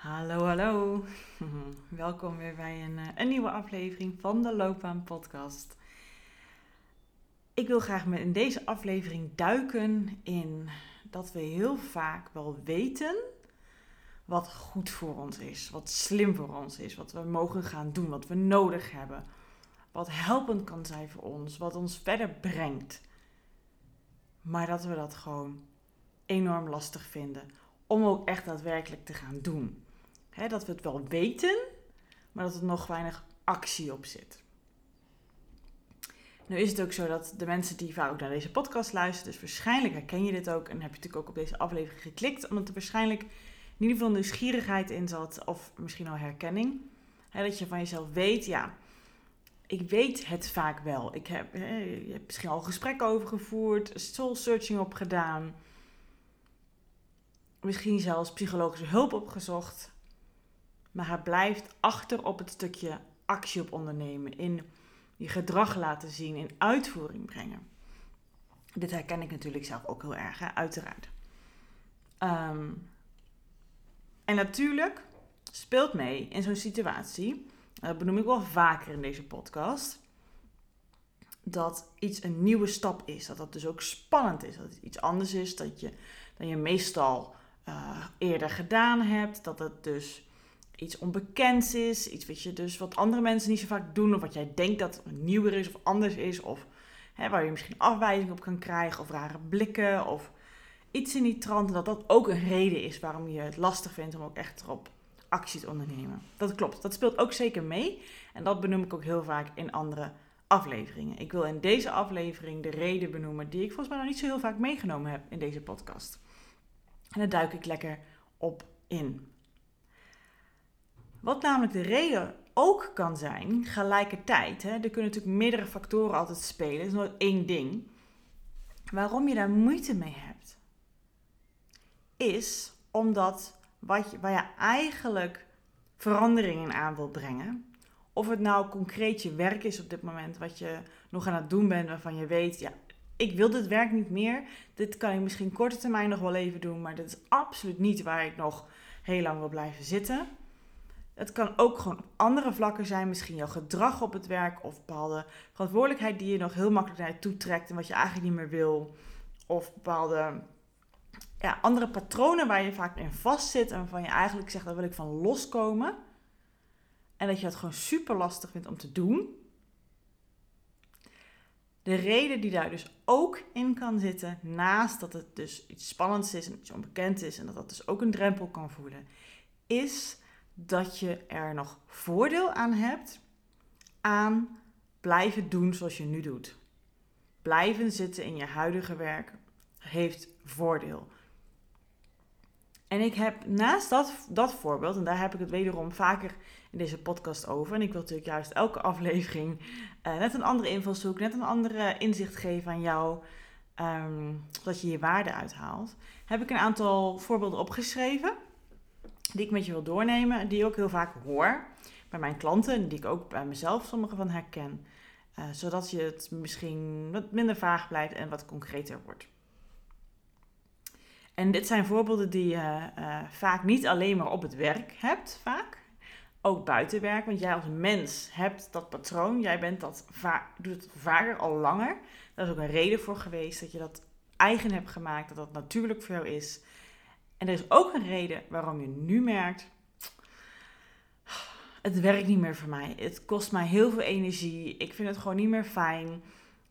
Hallo, hallo. Welkom weer bij een, eh, een nieuwe aflevering van de Loopbaan Podcast. Ik wil graag met in deze aflevering duiken in dat we heel vaak wel weten wat goed voor ons is, wat slim voor ons is, wat we mogen gaan doen, wat we nodig hebben, wat helpend kan zijn voor ons, wat ons verder brengt. Maar dat we dat gewoon enorm lastig vinden om ook echt daadwerkelijk te gaan doen dat we het wel weten, maar dat er nog weinig actie op zit. Nu is het ook zo dat de mensen die vaak ook naar deze podcast luisteren, dus waarschijnlijk herken je dit ook en heb je natuurlijk ook op deze aflevering geklikt, omdat er waarschijnlijk in ieder geval nieuwsgierigheid in zat of misschien al herkenning. dat je van jezelf weet, ja, ik weet het vaak wel. Ik heb, je hebt misschien al gesprekken over gevoerd, soul searching op gedaan, misschien zelfs psychologische hulp opgezocht maar hij blijft achter op het stukje actie op ondernemen, in je gedrag laten zien, in uitvoering brengen. Dit herken ik natuurlijk zelf ook heel erg, uiteraard. Ehm, en natuurlijk speelt mee in zo'n situatie, dat benoem ik wel vaker in deze podcast, dat iets een nieuwe stap is. Dat dat dus ook spannend is. Dat het iets anders is dat je, dan je meestal uh, eerder gedaan hebt. Dat het dus iets onbekends is, iets wat je dus wat andere mensen niet zo vaak doen, of wat jij denkt dat nieuwer is of anders is, of hè, waar je misschien afwijzing op kan krijgen, of rare blikken, of iets in die trant, dat dat ook een reden is waarom je het lastig vindt om ook echt erop actie te ondernemen. Dat klopt, dat speelt ook zeker mee, en dat benoem ik ook heel vaak in andere afleveringen. Ik wil in deze aflevering de reden benoemen die ik volgens mij nog niet zo heel vaak meegenomen heb in deze podcast. En daar duik ik lekker op in. Wat namelijk de reden ook kan zijn, gelijkertijd, hè, er kunnen natuurlijk meerdere factoren altijd spelen, het is nooit één ding. Waarom je daar moeite mee hebt, is omdat wat je, waar je eigenlijk veranderingen aan wil brengen, of het nou concreet je werk is op dit moment, wat je nog aan het doen bent, waarvan je weet, ja, ik wil dit werk niet meer. Dit kan ik misschien korte termijn nog wel even doen, maar dit is absoluut niet waar ik nog heel lang wil blijven zitten. Het kan ook gewoon op andere vlakken zijn. Misschien jouw gedrag op het werk of bepaalde verantwoordelijkheid die je nog heel makkelijk naar je toe trekt en wat je eigenlijk niet meer wil. Of bepaalde ja, andere patronen waar je vaak in vastzit en waarvan je eigenlijk zegt, daar wil ik van loskomen. En dat je het gewoon super lastig vindt om te doen. De reden die daar dus ook in kan zitten, naast dat het dus iets spannends is en iets onbekend is en dat dat dus ook een drempel kan voelen, is dat je er nog voordeel aan hebt aan blijven doen zoals je nu doet. Blijven zitten in je huidige werk heeft voordeel. En ik heb naast dat, dat voorbeeld, en daar heb ik het wederom vaker in deze podcast over. En ik wil natuurlijk juist elke aflevering uh, net een andere invalshoek, net een andere inzicht geven aan jou. Um, zodat je je waarde uithaalt. Heb ik een aantal voorbeelden opgeschreven die ik met je wil doornemen, die ik ook heel vaak hoor bij mijn klanten, die ik ook bij mezelf sommige van herken. Uh, zodat je het misschien wat minder vaag blijft en wat concreter wordt. En dit zijn voorbeelden die je uh, vaak niet alleen maar op het werk hebt, vaak. ook buiten werk. Want jij als mens hebt dat patroon. Jij bent dat doet het vaker al langer. Daar is ook een reden voor geweest dat je dat eigen hebt gemaakt. Dat dat natuurlijk voor jou is. En er is ook een reden waarom je nu merkt. Het werkt niet meer voor mij. Het kost mij heel veel energie. Ik vind het gewoon niet meer fijn.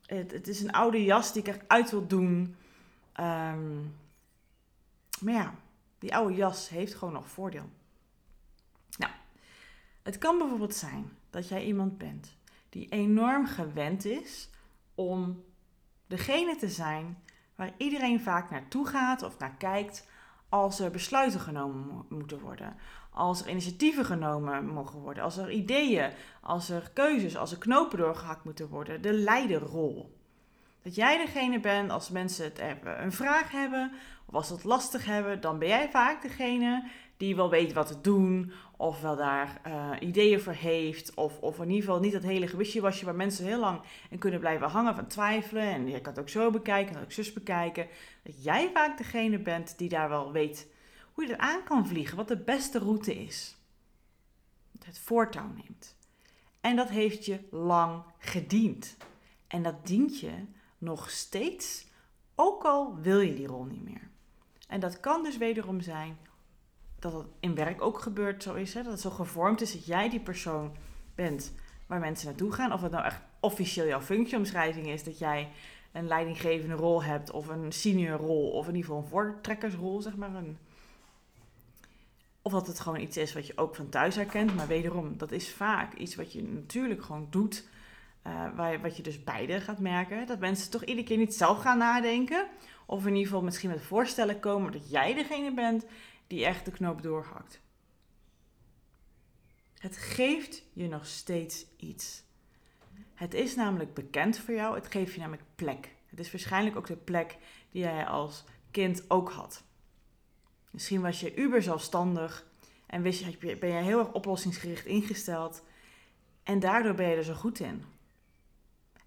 Het, het is een oude jas die ik eruit wil doen. Ehm, maar ja, die oude jas heeft gewoon nog voordeel. Nou, het kan bijvoorbeeld zijn dat jij iemand bent die enorm gewend is om degene te zijn waar iedereen vaak naartoe gaat of naar kijkt als er besluiten genomen moeten worden. Als er initiatieven genomen mogen worden. Als er ideeën, als er keuzes, als er knopen doorgehakt moeten worden. De leiderrol. Dat jij degene bent als mensen het hebben, een vraag hebben of als ze het lastig hebben, dan ben jij vaak degene die wel weet wat te doen of wel daar uh, ideeën voor heeft of, of in ieder geval niet dat hele gewisje wasje waar mensen heel lang in kunnen blijven hangen van twijfelen en je kan het ook zo bekijken en ook zus bekijken. Dat jij vaak degene bent die daar wel weet hoe je eraan kan vliegen, wat de beste route is. Het voortouw neemt. En dat heeft je lang gediend. En dat dient je nog steeds, ook al wil je die rol niet meer. En dat kan dus wederom zijn dat het in werk ook gebeurt zo is. Hè? Dat het zo gevormd is dat jij die persoon bent waar mensen naartoe gaan. Of het nou echt officieel jouw functieomschrijving is dat jij een leidinggevende rol hebt of een senior rol of in ieder geval een voortrekkersrol, zeg maar. Een... Of dat het gewoon iets is wat je ook van thuis herkent. Maar wederom, dat is vaak iets wat je natuurlijk gewoon doet waar, wat je dus beide gaat merken. Dat mensen toch iedere keer niet zelf gaan nadenken. Of in ieder geval misschien met voorstellen komen dat jij degene bent die echt de knoop doorhakt. Het geeft je nog steeds iets. Het is namelijk bekend voor jou. Het geeft je namelijk plek. Het is waarschijnlijk ook de plek die jij als kind ook had. Misschien was je uber zelfstandig en wist je, ben je heel erg oplossingsgericht ingesteld. En daardoor ben je er zo goed in.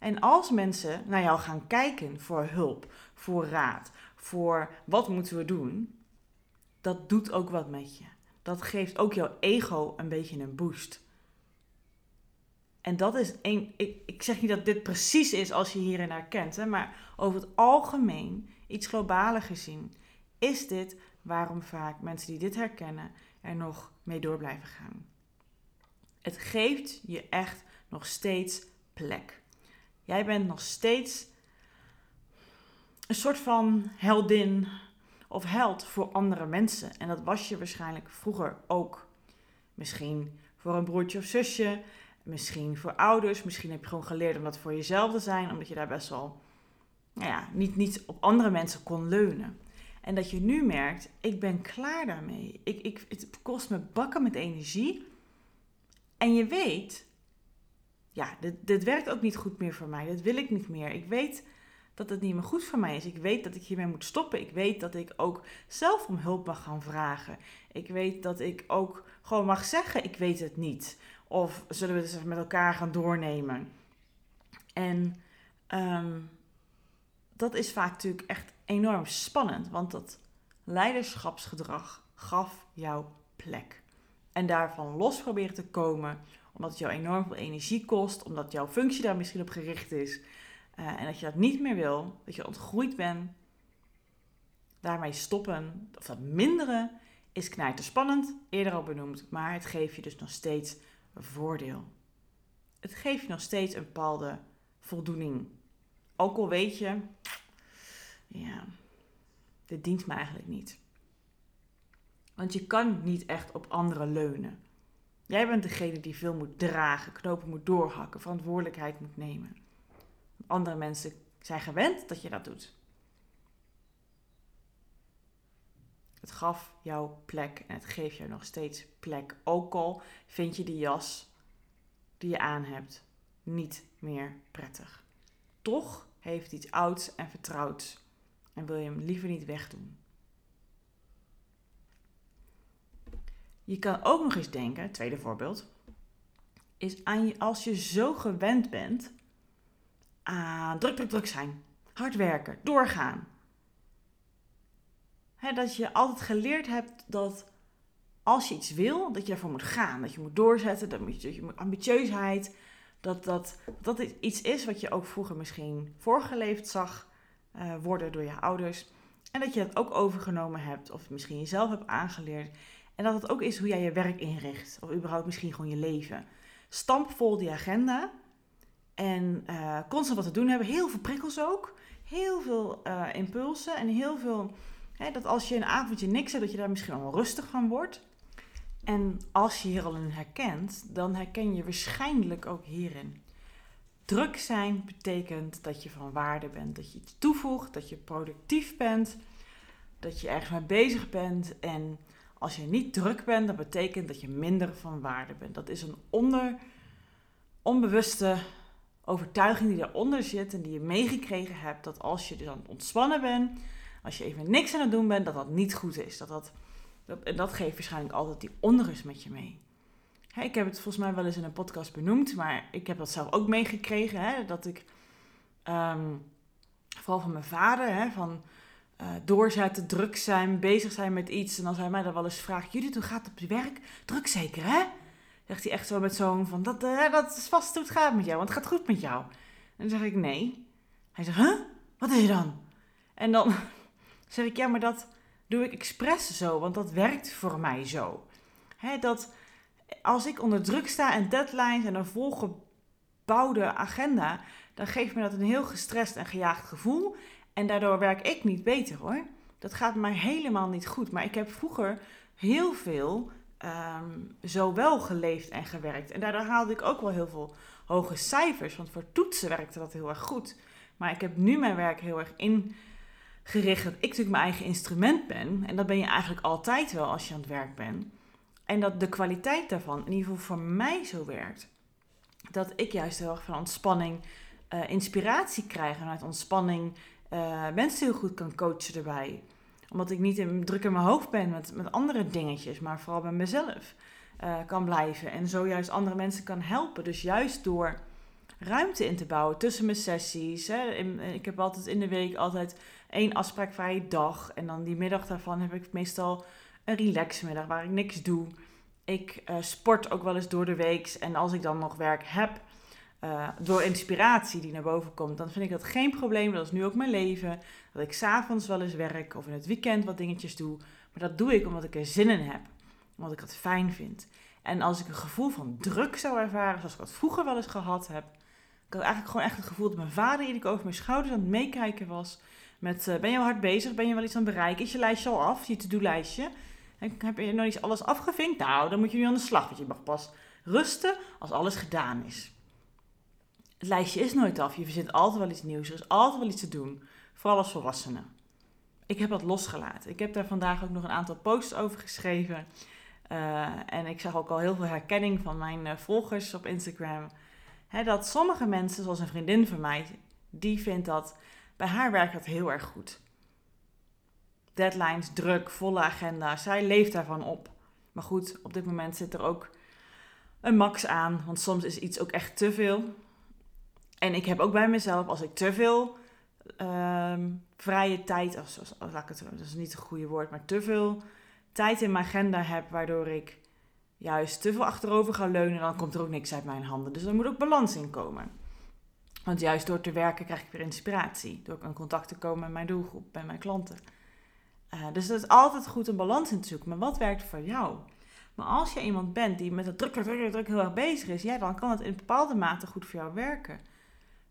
En als mensen naar jou gaan kijken voor hulp, voor raad, voor wat moeten we doen, dat doet ook wat met je. Dat geeft ook jouw ego een beetje een boost. En dat is een. Ik, ik zeg niet dat dit precies is als je hierin herkent, hè, maar over het algemeen, iets globaler gezien, is dit waarom vaak mensen die dit herkennen er nog mee door blijven gaan. Het geeft je echt nog steeds plek. Jij bent nog steeds een soort van heldin of held voor andere mensen. En dat was je waarschijnlijk vroeger ook. Misschien voor een broertje of zusje, misschien voor ouders. Misschien heb je gewoon geleerd om dat voor jezelf te zijn, omdat je daar best wel nou ja, niet, niet op andere mensen kon leunen. En dat je nu merkt, ik ben klaar daarmee. Ik, ik, het kost me bakken met energie. En je weet, ja, dit, dit werkt ook niet goed meer voor mij. Dit wil ik niet meer. Ik weet dat het niet meer goed voor mij is. Ik weet dat ik hiermee moet stoppen. Ik weet dat ik ook zelf om hulp mag gaan vragen. Ik weet dat ik ook gewoon mag zeggen: ik weet het niet. Of zullen we het met elkaar gaan doornemen? En ehm, dat is vaak natuurlijk echt enorm spannend, want dat leiderschapsgedrag gaf jou plek. En daarvan los proberen te komen, omdat het jou enorm veel energie kost, omdat jouw functie daar misschien op gericht is. Eh, en dat je dat niet meer wil, dat je ontgroeid bent, daarmee stoppen of dat minderen is spannend, eerder al benoemd, maar het geeft je dus nog steeds voordeel. Het geeft je nog steeds een bepaalde voldoening. Ook al weet je, ja, dit dient me eigenlijk niet. Want je kan niet echt op anderen leunen. Jij bent degene die veel moet dragen, knopen moet doorhakken, verantwoordelijkheid moet nemen. Andere mensen zijn gewend dat je dat doet. Het gaf jou plek en het geeft jou nog steeds plek. Ook al vind je die jas die je aan hebt niet meer prettig. Toch heeft iets ouds en vertrouwds en wil je hem liever niet wegdoen. Je kan ook nog eens denken, tweede voorbeeld, is aan als je zo gewend bent aan druk, druk, druk zijn, hard werken, doorgaan. dat je altijd geleerd hebt dat als je iets wil, dat je daarvoor moet gaan. Dat je moet doorzetten, dat, je, moet ambitieusheid. Dat, dat dat iets is wat je ook vroeger misschien voorgeleefd zag uh, worden door je ouders. En dat je dat ook overgenomen hebt of misschien jezelf hebt aangeleerd. En dat het ook is hoe jij je werk inricht. Of überhaupt misschien gewoon je leven. Stampvol die agenda. En uh, constant wat te doen hebben. Heel veel prikkels ook. Heel veel uh, impulsen. En heel veel... Hè, dat als je een avondje niks hebt, dat je daar misschien al rustig van wordt. En als je hier al in herkent, dan herken je waarschijnlijk ook hierin. Druk zijn betekent dat je van waarde bent, dat je iets toevoegt, dat je productief bent, dat je ergens mee bezig bent. En als je niet druk bent, dat betekent dat je minder van waarde bent. Dat is een onder, onbewuste overtuiging die daaronder zit en die je meegekregen hebt. Dat als je dus aan het ontspannen bent, als je even niks aan het doen bent, dat dat niet goed is. Dat dat, en dat geeft waarschijnlijk altijd die onrust met je mee ik heb het volgens mij wel eens in een podcast benoemd, maar ik heb dat zelf ook meegekregen. Dat ik, ehm, vooral van mijn vader, hè, van uh, doorzetten, druk zijn, bezig zijn met iets. En als hij mij dan wel eens vraagt, Judith, hoe gaat het op je werk? Druk zeker, hè? Zegt hij echt zo met zo'n van, dat, uh, dat is vast hoe het gaat met jou, want het gaat goed met jou. En dan zeg ik, nee. Hij zegt, huh? Wat is je dan? En dan zeg ik, ja, maar dat doe ik expres zo, want dat werkt voor mij zo. Hè, dat als ik onder druk sta en deadlines en een volgebouwde agenda, dan geeft me dat een heel gestrest en gejaagd gevoel. En daardoor werk ik niet beter hoor. Dat gaat mij helemaal niet goed. Maar ik heb vroeger heel veel um, zo wel geleefd en gewerkt. En daardoor haalde ik ook wel heel veel hoge cijfers. Want voor toetsen werkte dat heel erg goed. Maar ik heb nu mijn werk heel erg ingericht dat ik natuurlijk mijn eigen instrument ben. En dat ben je eigenlijk altijd wel als je aan het werk bent. En dat de kwaliteit daarvan, in ieder geval voor mij zo werkt. Dat ik juist heel erg van ontspanning uh, inspiratie krijg. En ontspanning uh, mensen heel goed kan coachen erbij. Omdat ik niet in, druk in mijn hoofd ben met, met andere dingetjes, maar vooral bij mezelf uh, kan blijven. En zo juist andere mensen kan helpen. Dus juist door ruimte in te bouwen tussen mijn sessies. Hè. ik heb altijd in de week altijd één afspraakvrije dag. En dan die middag daarvan heb ik meestal een relaxmiddag waar ik niks doe. Ik sport ook wel eens door de week. En als ik dan nog werk heb, uh, door inspiratie die naar boven komt, dan vind ik dat geen probleem. Dat is nu ook mijn leven. Dat ik s'avonds wel eens werk of in het weekend wat dingetjes doe. Maar dat doe ik omdat ik er zin in heb. Omdat ik het fijn vind. En als ik een gevoel van druk zou ervaren, zoals ik dat vroeger wel eens gehad heb. Ik had eigenlijk gewoon echt het gevoel dat mijn vader iedere keer over mijn schouders aan het meekijken was. Met, uh, ben je al hard bezig? Ben je wel iets aan het bereiken? Is je lijstje al af? Je to-do-lijstje? Heb je nog iets alles afgevinkt? Nou, dan moet je nu aan de slag. Want je mag pas rusten als alles gedaan is. Het lijstje is nooit af. Je verzint altijd wel iets nieuws. Er is altijd wel iets te doen. Vooral als volwassene. Ik heb dat losgelaten. Ik heb daar vandaag ook nog een aantal posts over geschreven. Uh, en ik zag ook al heel veel herkenning van mijn uh, volgers op Instagram. Hè, dat sommige mensen, zoals een vriendin van mij, die vindt dat bij haar werkt dat heel erg goed deadlines, druk, volle agenda. Zij leeft daarvan op. Maar goed, op dit moment zit er ook een max aan. Want soms is iets ook echt te veel. En ik heb ook bij mezelf, als ik te veel ehm, vrije tijd, als, als, laat ik het, dat is niet het goede woord, maar te veel tijd in mijn agenda heb, waardoor ik juist te veel achterover ga leunen, dan komt er ook niks uit mijn handen. Dus er moet ook balans in komen. Want juist door te werken krijg ik weer inspiratie. Door in contact te komen met mijn doelgroep, met mijn klanten. Uh, dus het is altijd goed een balans in te zoeken. Maar wat werkt voor jou? Maar als je iemand bent die met het druk, druk, druk heel erg bezig is, ja, dan kan het in bepaalde mate goed voor jou werken.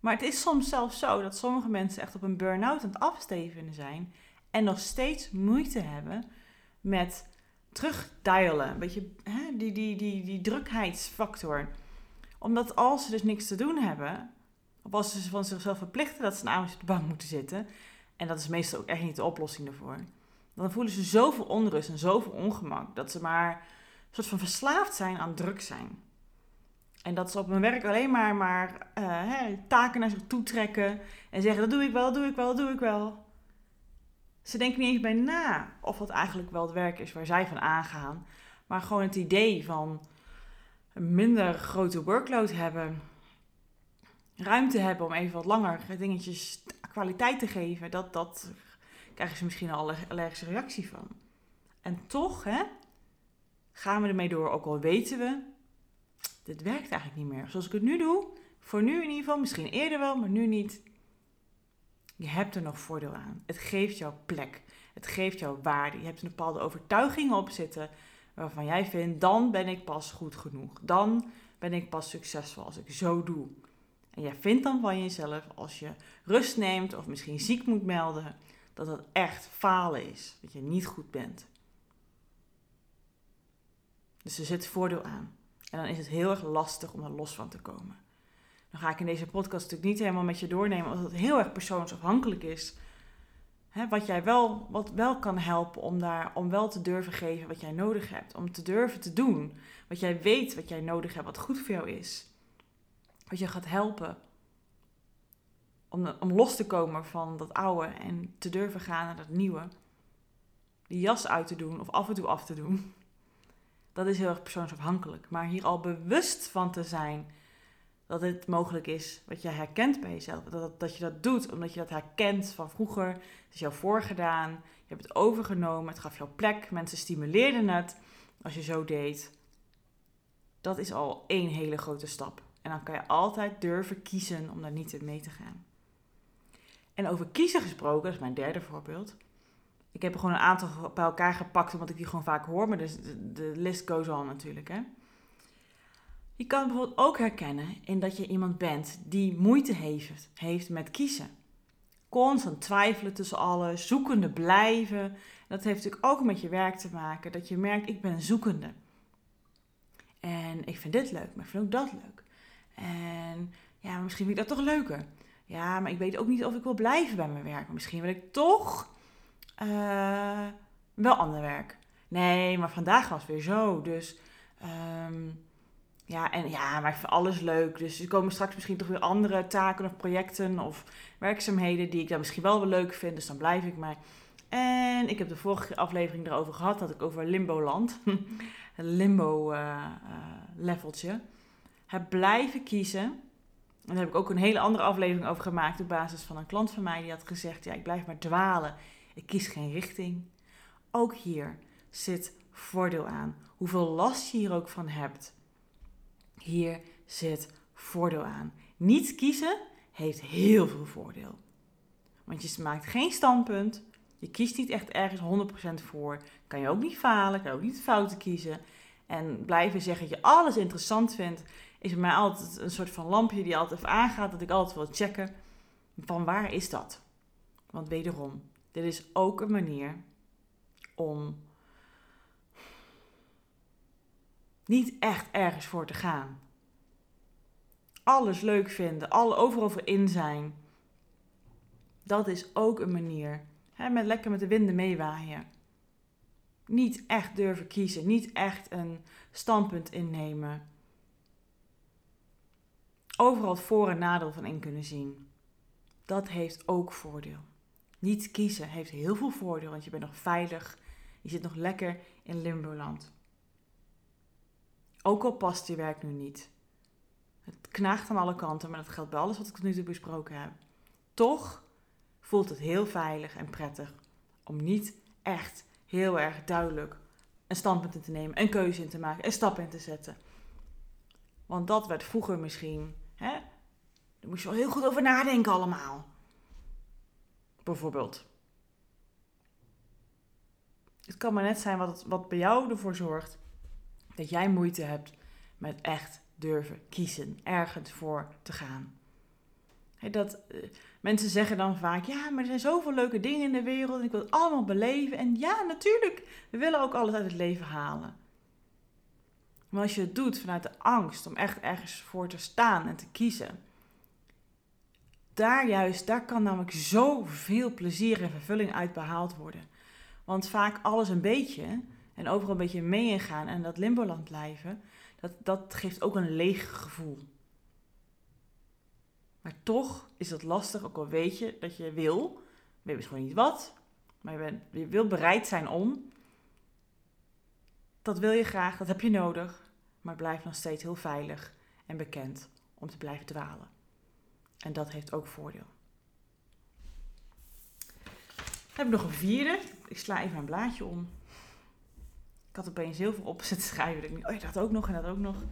Maar het is soms zelfs zo dat sommige mensen echt op een burn-out aan het afstevenen zijn en nog steeds moeite hebben met terugdialen. Een beetje hè, die, die, die, die drukheidsfactor. Omdat als ze dus niks te doen hebben, of als ze van zichzelf verplichten dat ze een avondje op de bank moeten zitten, en dat is meestal ook echt niet de oplossing daarvoor dan voelen ze zoveel onrust en zoveel ongemak dat ze maar een soort van verslaafd zijn aan druk zijn. En dat ze op hun werk alleen maar, maar hè, taken naar zich toe trekken en zeggen: dat doe ik wel, dat doe ik wel, dat doe ik wel. Ze denken niet eens bij na of dat eigenlijk wel het werk is waar zij van aangaan. Maar gewoon het idee van een minder grote workload hebben, ruimte hebben om even wat langer dingetjes kwaliteit te geven, dat, dat krijgen ze misschien al een allergische reactie van. En toch, hè, gaan we ermee door, ook al weten we, dit werkt eigenlijk niet meer. Zoals ik het nu doe, voor nu in ieder geval, misschien eerder wel, maar nu niet. Je hebt er nog voordeel aan. Het geeft jou plek. Het geeft jou waarde. Je hebt een bepaalde overtuiging op zitten waarvan jij vindt, dan ben ik pas goed genoeg. Dan ben ik pas succesvol als ik zo doe. En jij vindt dan van jezelf, als je rust neemt of misschien ziek moet melden, dat dat echt falen is. Dat je niet goed bent. Dus er zit voordeel aan. En dan is het heel erg lastig om er los van te komen. Dan ga ik in deze podcast natuurlijk niet helemaal met je doornemen, omdat het heel erg persoonsafhankelijk is. Hè, wat jij wel, wat wel kan helpen om, daar, om wel te durven geven wat jij nodig hebt. Om te durven te doen wat jij weet wat jij nodig hebt, wat goed voor jou is. Wat je gaat helpen om, om los te komen van dat oude en te durven gaan naar dat nieuwe. Die jas uit te doen of af en toe af te doen. Dat is heel erg persoonsafhankelijk. Maar hier al bewust van te zijn dat het mogelijk is wat jij herkent bij jezelf. Dat, dat je dat doet omdat je dat herkent van vroeger. Het is jou voorgedaan. Je hebt het overgenomen. Het gaf jou plek. Mensen stimuleerden het als je zo deed. Dat is al één hele grote stap. En dan kan je altijd durven kiezen om daar niet in mee te gaan. En over kiezen gesproken, dat is mijn derde voorbeeld. Ik heb er gewoon een aantal bij elkaar gepakt, omdat ik die gewoon vaak hoor. Maar dus de, de list goes on natuurlijk, hè. Je kan bijvoorbeeld ook herkennen in dat je iemand bent die moeite heeft, heeft met kiezen. Constant twijfelen tussen alles, zoekende blijven. Dat heeft natuurlijk ook met je werk te maken. Dat je merkt, ik ben zoekende. En ik vind dit leuk, maar ik vind ook dat leuk. En ja, misschien vind ik dat toch leuker. Ja, maar ik weet ook niet of ik wil blijven bij mijn werk. misschien wil ik toch uh, wel ander werk. Nee, maar vandaag was weer zo. Dus um, ja, en ja, maar ik vind alles leuk. Dus er komen straks misschien toch weer andere taken of projecten of werkzaamheden die ik dan misschien wel wel leuk vind. Dus dan blijf ik maar. En ik heb de vorige aflevering erover gehad, dat ik over limbo-land, een limbo-leveltje, uh, uh, heb blijven kiezen. En daar heb ik ook een hele andere aflevering over gemaakt op basis van een klant van mij die had gezegd, ja, ik blijf maar dwalen. Ik kies geen richting. Ook hier zit voordeel aan. Hoeveel last je hier ook van hebt hier zit voordeel aan. Niet kiezen heeft heel veel voordeel. Want je maakt geen standpunt. Je kiest niet echt ergens 100% voor. Kan je ook niet falen, kan ook niet fouten kiezen. En blijven zeggen dat je alles interessant vindt, is bij mij altijd een soort van lampje die altijd aangaat. Dat ik altijd wil checken van waar is dat? Want wederom, dit is ook een manier om niet echt ergens voor te gaan. Alles leuk vinden, alle, overal voor in zijn. Dat is ook een manier. Met lekker met de winden meewaaien. Niet echt durven kiezen, niet echt een standpunt innemen. Overal het voor- en nadeel van in kunnen zien. Dat heeft ook voordeel. Niet kiezen heeft heel veel voordeel, want je bent nog veilig. Je zit nog lekker in limboland. Ook al past je werk nu niet. Het knaagt aan alle kanten, maar dat geldt bij alles wat ik tot nu toe besproken heb. Toch voelt het heel veilig en prettig om niet echt heel erg duidelijk een standpunt in te nemen, een keuze in te maken, een stap in te zetten. Want dat werd vroeger misschien, hè? Daar moest je wel heel goed over nadenken allemaal. Bijvoorbeeld. Het kan maar net zijn wat, wat bij jou ervoor zorgt dat jij moeite hebt met echt durven kiezen, ergens voor te gaan. dat, uh, mensen zeggen dan vaak, ja, maar er zijn zoveel leuke dingen in de wereld en ik wil het allemaal beleven. En ja, natuurlijk, we willen ook alles uit het leven halen. Maar als je het doet vanuit de angst om echt ergens voor te staan en te kiezen, daar juist, daar kan namelijk zoveel plezier en vervulling uit behaald worden. Want vaak alles een beetje, en overal een beetje mee ingaan en dat limboland blijven, dat, dat geeft ook een leeg gevoel. Maar toch is het lastig, ook al weet je dat je wil, weet gewoon niet wat, maar je, bent, je wil bereid zijn om. Dat wil je graag, dat heb je nodig, maar blijf nog steeds heel veilig en bekend om te blijven dwalen. En dat heeft ook voordeel. Dan heb ik nog een vierde. Ik sla even een blaadje om. Ik had opeens heel veel op zitten schrijven. Ik dacht, oh dat ook nog en dat ook nog.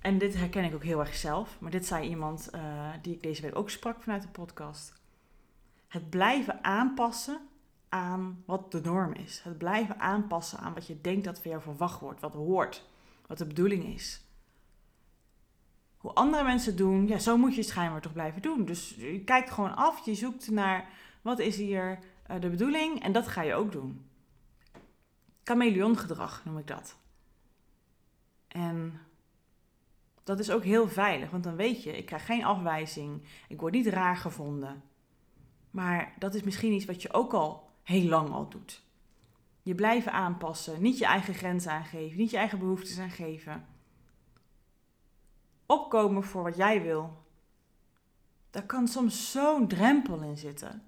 En dit herken ik ook heel erg zelf. Maar dit zei iemand uh, die ik deze week ook sprak vanuit de podcast. Het blijven aanpassen aan wat de norm is. Het blijven aanpassen aan wat je denkt dat van jou verwacht wordt. Wat hoort. Wat de bedoeling is. Andere mensen doen, ja, zo moet je het schijnbaar toch blijven doen. Dus je kijkt gewoon af, je zoekt naar wat is hier uh, de bedoeling en dat ga je ook doen. Chameleongedrag noem ik dat. En dat is ook heel veilig, want dan weet je, ik krijg geen afwijzing, ik word niet raar gevonden. Maar dat is misschien iets wat je ook al heel lang al doet. Je blijven aanpassen, niet je eigen grenzen aangeven, niet je eigen behoeftes aangeven. Opkomen voor wat jij wil. Daar kan soms zo'n drempel in zitten.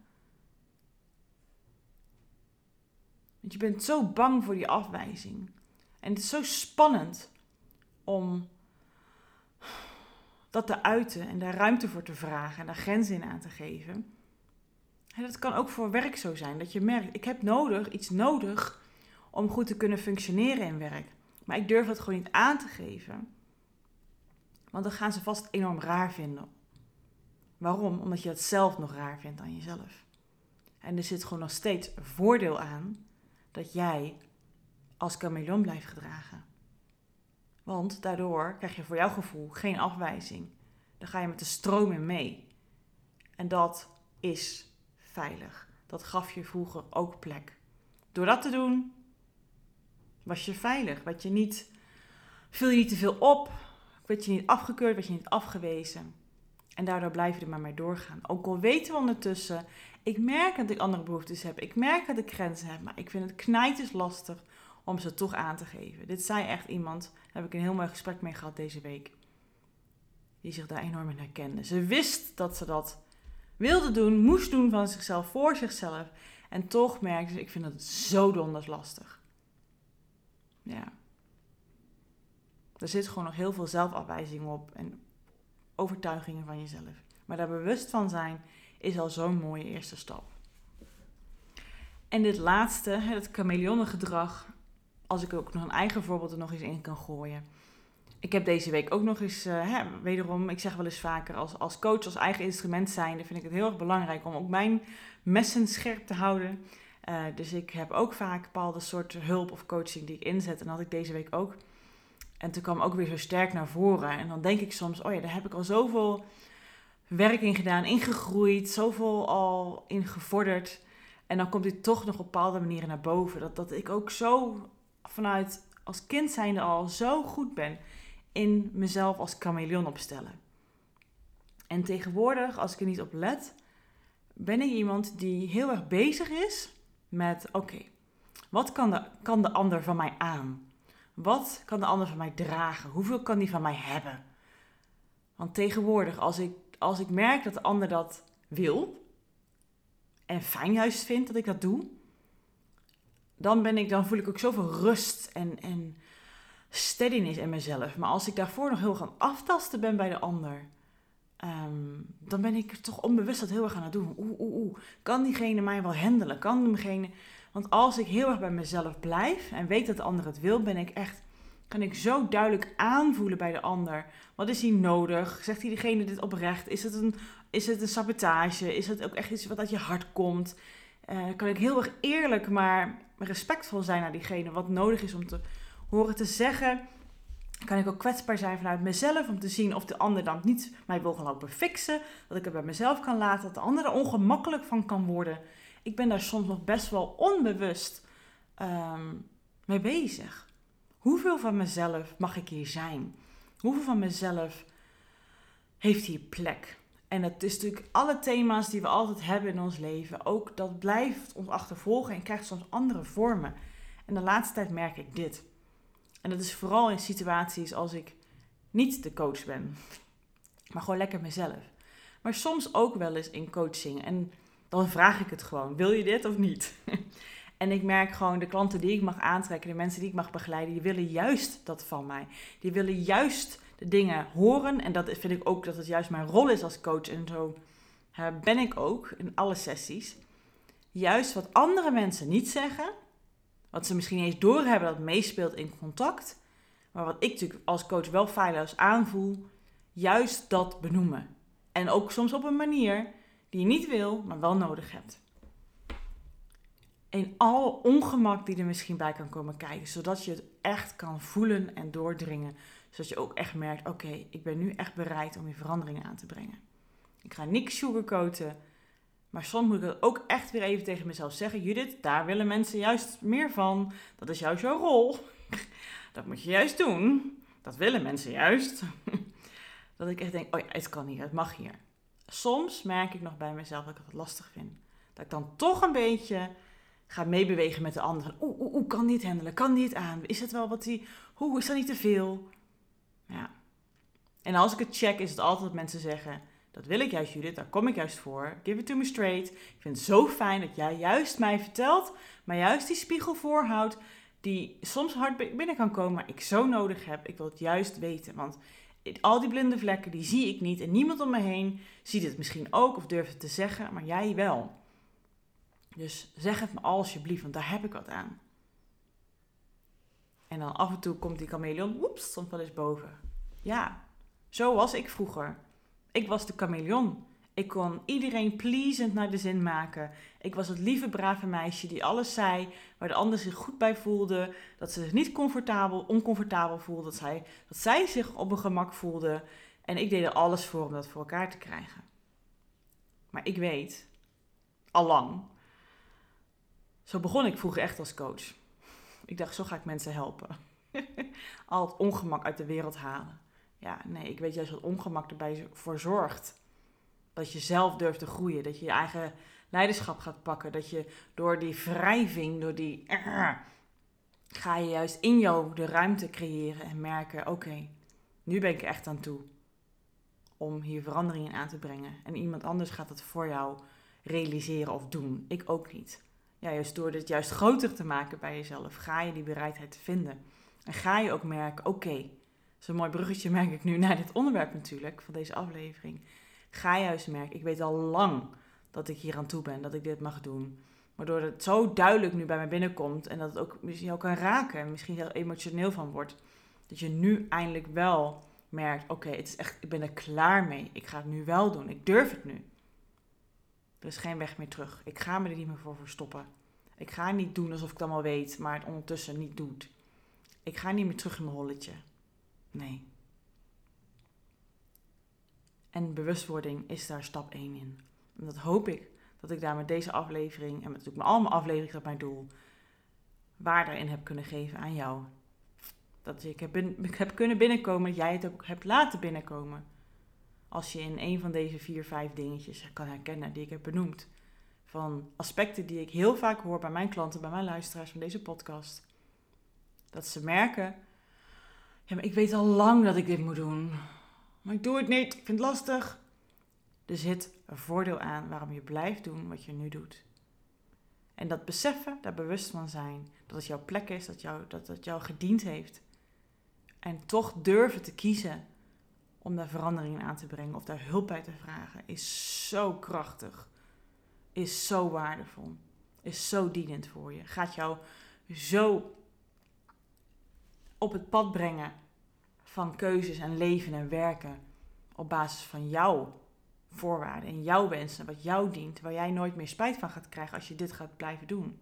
Want je bent zo bang voor die afwijzing. En het is zo spannend om dat te uiten en daar ruimte voor te vragen en daar grenzen in aan te geven. En dat kan ook voor werk zo zijn. Dat je merkt, ik heb nodig, iets nodig om goed te kunnen functioneren in werk. Maar ik durf het gewoon niet aan te geven. Want dan gaan ze vast enorm raar vinden. Waarom? Omdat je het zelf nog raar vindt aan jezelf. En er zit gewoon nog steeds voordeel aan dat jij als chameleon blijft gedragen. Want daardoor krijg je voor jouw gevoel geen afwijzing. Dan ga je met de stroom in mee. En dat is veilig. Dat gaf je vroeger ook plek. Door dat te doen, was je veilig. Werd je niet, viel je niet te veel op. Werd je niet afgekeurd, werd je niet afgewezen. En daardoor blijf je er maar mee doorgaan. Ook al weten we ondertussen, ik merk dat ik andere behoeftes heb. Ik merk dat ik grenzen heb. Maar ik vind het knijters lastig om ze toch aan te geven. Dit zei echt iemand, daar heb ik een heel mooi gesprek mee gehad deze week. Die zich daar enorm in herkende. Ze wist dat ze dat wilde doen, moest doen van zichzelf, voor zichzelf. En toch merkte ze, ik vind het zo donders lastig. Ja. Er zit gewoon nog heel veel zelfafwijzing op en overtuigingen van jezelf. Maar daar bewust van zijn is al zo'n mooie eerste stap. En dit laatste, het chameleonnengedrag, als ik ook nog een eigen voorbeeld er nog eens in kan gooien. Ik heb deze week ook nog eens, uh, hè, wederom, ik zeg wel eens vaker, als, als coach, als eigen instrument zijnde, vind ik het heel erg belangrijk om ook mijn messen scherp te houden. Uh, dus ik heb ook vaak bepaalde soorten hulp of coaching die ik inzet. En dat had ik deze week ook. En toen kwam ook weer zo sterk naar voren. En dan denk ik soms, oh ja, daar heb ik al zoveel werk in gedaan, ingegroeid, zoveel al in gevorderd. En dan komt dit toch nog op bepaalde manieren naar boven. Dat, dat ik ook zo vanuit als kind zijnde al zo goed ben in mezelf als chameleon opstellen. En tegenwoordig, als ik er niet op let, ben ik iemand die heel erg bezig is met: oké, wat kan de, kan de ander van mij aan? Wat kan de ander van mij dragen? Hoeveel kan die van mij hebben? Want tegenwoordig, als ik, als ik merk dat de ander dat wil en fijn juist vindt dat ik dat doe, dan, ben ik, dan voel ik ook zoveel rust en, en steadiness in mezelf. Maar als ik daarvoor nog heel gaan aftasten ben bij de ander, um, dan ben ik toch onbewust dat heel erg aan het doen. Oeh, oeh, oeh. Kan diegene mij wel handelen? Kan diegene... Want als ik heel erg bij mezelf blijf en weet dat de ander het wil, ben ik echt, kan ik zo duidelijk aanvoelen bij de ander. Wat is hij nodig? Zegt hij degene dit oprecht? Is het een, is het een sabotage? Is het ook echt iets wat uit je hart komt? Uh, kan ik heel erg eerlijk, maar respectvol zijn naar diegene wat nodig is om te horen te zeggen. Kan ik ook kwetsbaar zijn vanuit mezelf om te zien of de ander dan niet mij wil gaan lopen fixen. Dat ik het bij mezelf kan laten, dat de ander er ongemakkelijk van kan worden. Ik ben daar soms nog best wel onbewust um, mee bezig. Hoeveel van mezelf mag ik hier zijn? Hoeveel van mezelf heeft hier plek? En het is natuurlijk alle thema's die we altijd hebben in ons leven, ook dat blijft ons achtervolgen en krijgt soms andere vormen. En de laatste tijd merk ik dit. En dat is vooral in situaties als ik niet de coach ben, maar gewoon lekker mezelf. Maar soms ook wel eens in coaching. En dan vraag ik het gewoon: wil je dit of niet? en ik merk gewoon de klanten die ik mag aantrekken, de mensen die ik mag begeleiden, die willen juist dat van mij. Die willen juist de dingen horen. En dat vind ik ook dat het juist mijn rol is als coach. En zo ben ik ook in alle sessies. Juist wat andere mensen niet zeggen, Dat ze misschien eens doorhebben dat meespeelt in contact. Maar wat ik natuurlijk als coach wel feilloos aanvoel, juist dat benoemen. En ook soms op een manier die je niet wil, maar wel nodig hebt. In alle ongemak die er misschien bij kan komen kijken, zodat je het echt kan voelen en doordringen. Zodat je ook echt merkt, oké, ik ben nu echt bereid om die veranderingen aan te brengen. Ik ga niks sugarcoaten, maar soms moet ik het ook echt weer even tegen mezelf zeggen. Judith, daar willen mensen juist meer van. Dat is juist jouw rol. Dat moet je juist doen. Dat willen mensen juist. Dat ik echt denk, oh ja, het kan hier, het mag hier. Soms merk ik nog bij mezelf dat ik het lastig vind. Dat ik dan toch een beetje ga meebewegen met de ander. Oeh, oeh, oeh, kan niet handelen, kan niet aan. Is het wel wat die, hoe is dat niet te veel? Ja. En als ik het check, is het altijd dat mensen zeggen, dat wil ik juist Judith, daar kom ik juist voor. Give it to me straight. Ik vind het zo fijn dat jij juist mij vertelt, maar juist die spiegel voorhoudt, die soms hard binnen kan komen, maar ik zo nodig heb. Ik wil het juist weten, want al die blinde vlekken, die zie ik niet. En niemand om me heen ziet het misschien ook of durft het te zeggen, maar jij wel. Dus zeg het me alsjeblieft, want daar heb ik wat aan. En dan af en toe komt die chameleon, woeps, stond wel eens boven. Ja, zo was ik vroeger. Ik was de chameleon. Ik kon iedereen pleasend naar de zin maken. Ik was het lieve, brave meisje die alles zei waar de ander zich goed bij voelde. Dat ze zich niet comfortabel, oncomfortabel voelde. Dat zij, dat zij zich op een gemak voelde. En ik deed er alles voor om dat voor elkaar te krijgen. Maar ik weet, al lang, zo begon ik vroeger echt als coach. Ik dacht, zo ga ik mensen helpen. Al het ongemak uit de wereld halen. Ja, nee, ik weet juist wat ongemak erbij voor zorgt. Dat je zelf durft te groeien. Dat je je eigen leiderschap gaat pakken. Dat je door die wrijving, door die... ga je juist in jou de ruimte creëren en merken... Oké, nu ben ik echt aan toe. Om hier veranderingen aan te brengen. En iemand anders gaat het voor jou realiseren of doen. Ik ook niet. Ja, juist door dit juist groter te maken bij jezelf, ga je die bereidheid vinden. En ga je ook merken, oké, zo'n mooi bruggetje merk ik nu naar dit onderwerp natuurlijk, van deze aflevering. Ga juist merken, ik weet al lang dat ik hier aan toe ben, dat ik dit mag doen. Waardoor het zo duidelijk nu bij mij binnenkomt en dat het ook misschien jou kan raken en misschien heel emotioneel van wordt. Dat je nu eindelijk wel merkt, oké, het is echt, ik ben er klaar mee. Ik ga het nu wel doen. Ik durf het nu. Er is geen weg meer terug. Ik ga me er niet meer voor verstoppen. Ik ga niet doen alsof ik het allemaal weet, maar het ondertussen niet doet. Ik ga niet meer terug in mijn holletje. Nee. En bewustwording is daar stap 1 in. En dat hoop ik dat ik daar met deze aflevering en met natuurlijk al mijn afleveringen op mijn doel waarde in heb kunnen geven aan jou. Dat ik heb, ik heb kunnen binnenkomen, dat jij het ook hebt laten binnenkomen. Als je in een van deze vier, vijf dingetjes kan herkennen die ik heb benoemd. Van aspecten die ik heel vaak hoor bij mijn klanten, bij mijn luisteraars van deze podcast. Dat ze merken, ja, maar ik weet al lang dat ik dit moet doen. Maar ik doe het niet, ik vind het lastig. Er zit een voordeel aan waarom je blijft doen wat je nu doet. En dat beseffen, daar bewust van zijn, dat het jouw plek is, dat, jou, dat het jou gediend heeft. En toch durven te kiezen om daar verandering aan te brengen of daar hulp bij te vragen, is zo krachtig. Is zo waardevol. Is zo dienend voor je. Gaat jou zo op het pad brengen van keuzes en leven en werken op basis van jouw voorwaarden en jouw wensen, wat jou dient, waar jij nooit meer spijt van gaat krijgen als je dit gaat blijven doen.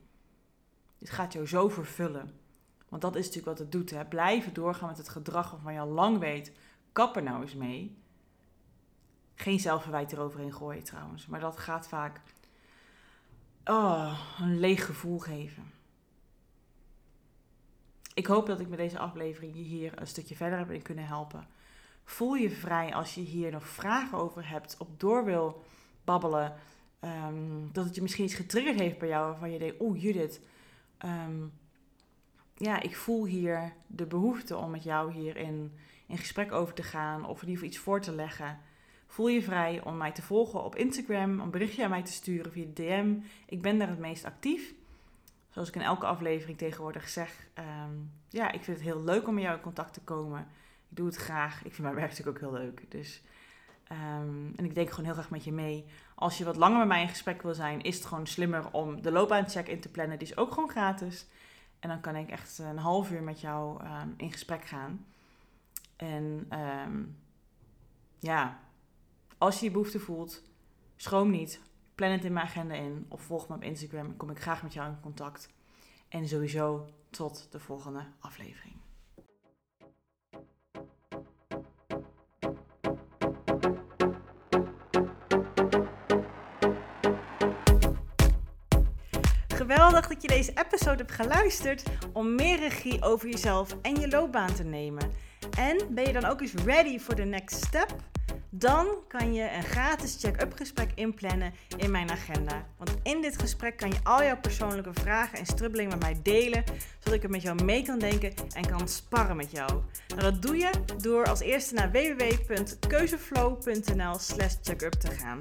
Dit gaat jou zo vervullen. Want dat is natuurlijk wat het doet. Hè? Blijven doorgaan met het gedrag waarvan je al lang weet kap er nou eens mee. Geen zelfverwijt eroverheen gooien trouwens. Maar dat gaat vaak oh, een leeg gevoel geven. Ik hoop dat ik met deze aflevering je hier een stukje verder heb kunnen helpen. Voel je vrij als je hier nog vragen over hebt, op door wil babbelen. Um, dat het je misschien iets getriggerd heeft bij jou waarvan je denkt, oh Judith, um, ja, ik voel hier de behoefte om met jou hierin in gesprek over te gaan of in ieder geval iets voor te leggen. Voel je vrij om mij te volgen op Instagram, een berichtje aan mij te sturen via DM. Ik ben daar het meest actief. Zoals ik in elke aflevering tegenwoordig zeg, ehm, ja, ik vind het heel leuk om met jou in contact te komen. Ik doe het graag. Ik vind mijn werk natuurlijk ook heel leuk. Dus, ehm, en ik denk gewoon heel graag met je mee. Als je wat langer met mij in gesprek wil zijn, is het gewoon slimmer om de loopbaancheck in te plannen. Die is ook gewoon gratis. En dan kan ik echt een half uur met jou ehm, in gesprek gaan. En ja, als je die behoefte voelt, schroom niet. Plan het in mijn agenda in of volg me op Instagram. kom ik graag met jou in contact. En sowieso tot de volgende aflevering. Geweldig dat je deze episode hebt geluisterd om meer regie over jezelf en je loopbaan te nemen. En ben je dan ook eens ready for the next step? Dan kan je een gratis check-up gesprek inplannen in mijn agenda. Want in dit gesprek kan je al jouw persoonlijke vragen en strubbelingen met mij delen, zodat ik er met jou mee kan denken en kan sparren met jou. Nou, dat doe je door als eerste naar www.keuzeflow.nl/slash checkup te gaan.